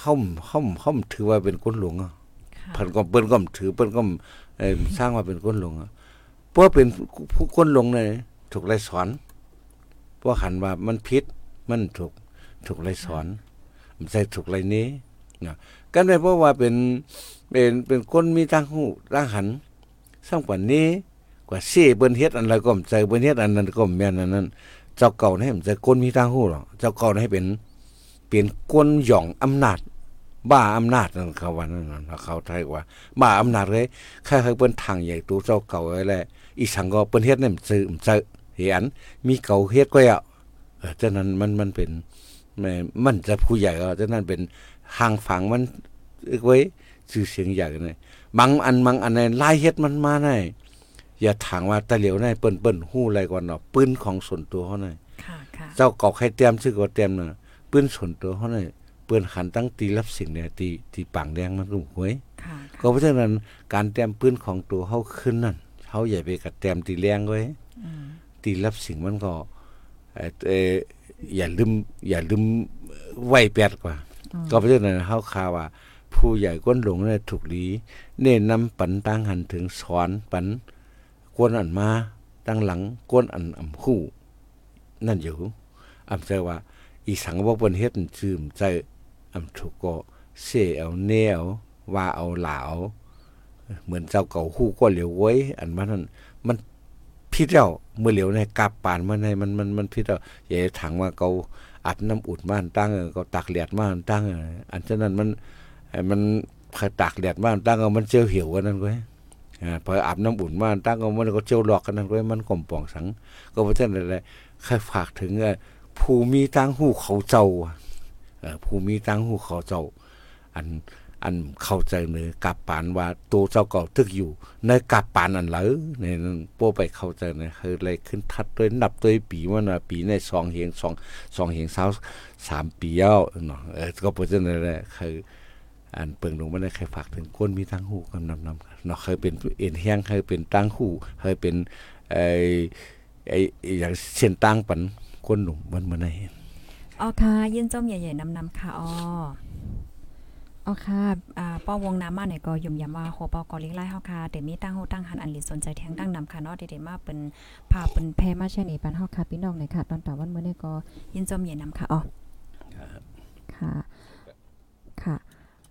เขาเขาเขาถือว่าเป็นก้นหลงอะเพิ่นก็เปิ้นก็ถือเปิ้นก็สร้างว่าเป็นก้นหลงอะเพราะเป็นผู้ก้นหลงเนี่ยถูกไล่สอนเพราะหันว่ามันพิษมันถูกถูกไล่สอนมันใส่ถูกไล่นี้นะกันได้เพราะว่าเป็นเป็นเป็นคนมีตั้งหูตั้งหันสร้างปันนี้กว่าเสีเบิ้นเฮ็ดอันไรก็ใจเบิ้นเฮ็ดอันนั้นก็แม่นอันนั้นเจ้าเก่าให้มันใจคนมีตั้งหูหรอกเจ้าเก่าให้เป็น เป็นคนหย่องอำนาจ บ้าอำนาจนั่นเขาว่านั่นเขาไทยว่า บ้าอำนาจเลยใครๆเปิ้นทางใหญ่ตัวเจ้าเก่าไว้แหละอีสังก็เปิ้นเฮ็ดนี่มันซื้อมันซื้อเห็นมีเก่าเฮ็ดก็อะเออฉะนั้นมันมันเป็นมันจะผู้ใหญ่ก็ฉะนั้นเป็นห่างฝังมันไว้ชื่อเสียงใหญ่เลยบางอันบางอันในลายเฮ็ดมันมาในอย่าถางว่าตะเหลียวในเปิ้นเปิ้นหู้อะไรก่อนเนาะปืนของส่วนตัวเขาหน่อยเจ้ากอกให้เตรียมชื่อก็เตรียมเนาะ ปืนส่วนตัวเขาหน่อยปืนขันตั้งตีรับสิ่งเนี่ยตีตีปังแดงมันก็หวยก็เพราะฉะนั้นการเตรียมปืนของตัวเขาขึ้นนั่นเขาใหญ่ไปกับเตรียมตีแรงไว้ตีรับสิ่งมันก็เอออย่าลืมอย่าลืมไหวแปดกว่า ก็เพราะฉะนั้นเขาข่าวว่า ผู้ใหญ่ก้นหลงเนี่ยถูกดีเน้นนำปันตั้งหันถึงสอนปันกวนอันมาตั้งหลังกวนอันอ่ำคู่นั่นอยู่อำใจว่า อีสังว่าบนเฮ็ดจืมใจอำถูกก็เสเอาเนวว่าเอาหลาวเหมือนเจ้าเก่าคู่ก็เหลียวไว้อันมันนั่นมันพิษเจ้าเมื่อเหลียวในกาบปานมันในมันมันมันพิษเจ้าอย่าถังว่าเขาอัดน้ำอุดม่านตั้งเขาตักเหลียดม่านตั้งอันฉะนั้นมันมันตากแดดมาตั้งเอามันเจียวเหี่ยวกันนั่นก็พออาบน้ำอุ่นมาตั้งเอามันก็เจียวหลอกกันนั่นก็มันก่อมป่องสัง ก็เพราะฉะนั้นอะไรแค่ฝากถึง ผู้มีตั้งหูเขาเจ้าผู้มีตั้งหูเขาเจ้า อันอันเข้าใจเนื้อกับปานว่าตัวเจ้าเก่าทึกอยู่ในกับปานอันเหลอในนั้นโป้ไปเข้าใจเนี่ยคืออะไรขึ้นทัดด้วยนับด้วยปีว่านะปีในสองเหียงสองสองเหียงเช้าสามปีแล้วเนาะเออก็เพราะฉะนั้นแหละคืออันเปิงลงไม่ได้ใครฝากถึงก้นมีตั้งหูกันำนำเนาะเคยเป็นเอ็นแห้งเคยเป็นตั้งหูเคยเป็นไอไออย่างเส้นตั้งปัน ก้นหนุ่มมันมาในอ๋อค่ะยินจมใหญ่ๆนำๆค่ะอ๋ออ๋อค่ะอ่าป้อวงน้ำมาเนี่ยก็ยุ่มยำว่าโคปอกอลิกไล่เฮาค่ะแต่มีตั้งโฮตั้งหันอันหลีสนใจแทงตั้งนำค่ะเนาะเด็ดๆมาเป็นพาเป็นแพมาแช่นี่ปันเฮาค่ะพี่น้องเลยค่ะ ตอนตะวันมื้อนี้ก็ยินจมใหญ่นำค่ะอ๋อครับค่ะค่ะ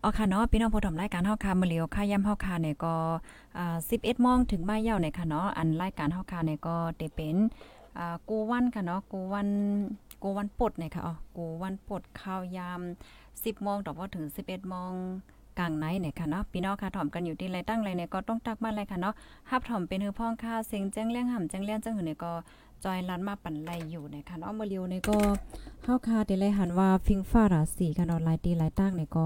อ๋อค่ะเนาะพี่น้องผู้ชมรายการเฮาค่ะมื้อเลียวค่ะย่ำเฮาค่ะเนี่ยก็อ่า11โมงถึงบ่ายยาวเนี่ยค่ะเนาะอันรายการเฮาค่ะเนี่ยก็ได้เป็นอ่า กูวันค่ะเนาะกูวันกูวันปดเนี่ยค่ะอ๋อกูวันปดข้าวยาม 10โมงต่อพอถึง 11โมงกลางไหนเนี่ยค่ะเนาะพี่น้องค่ะถ่อมกันอยู่ที่ไรตั้งไรเนี่ยก็ต้องตักมาเลยค่ะเนาะฮับถ่อมเป็นฮือพ้องค่ะเสียงแจ้งเลี้ยงห่ำแจ้งเลี้ยงจังหือเนี่ยก็จอยลันมาปั่นไรอยู่เนี่ยค่ะเนาะมื้อเลียวเนี่ยก็เฮาคาได้เลยหันว่าฟิงฟ้าราศีกันเนาะลายตีลายตั้งเนี่ยก็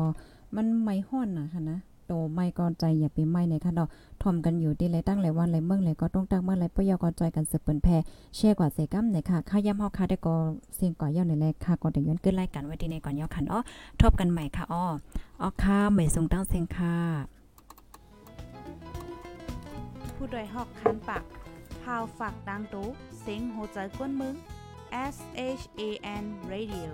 มันไม่ฮ้อนนะค่ะนะ ตไม่ก่อใจอย่าไปไหม้ในค่ะเนาะถ่อมกันอยู่ดีหลยตั้งหลายวันหลายเมืองหลายก็ต้องตักมาหลายปยอก่อนจอยกันสืบเปิ้นแพร่แชร์กว่าเสกัมเนี่ยค่ะค่าย่ำเฮาคาได้ก็เสียงก่อยาวในแลค่ะก็ได้ย้อนขึ้นรายการไว้ที่ในก่อนยอคันอ้อทบกันใหม่ค่ะอ้ออ้อค่ะไม่ส่งตั้งเสียงค่ะผู้ดยหอกคันปากพาวฝากดังตู้เซ็งโหใจกวนมึง S H A N Radio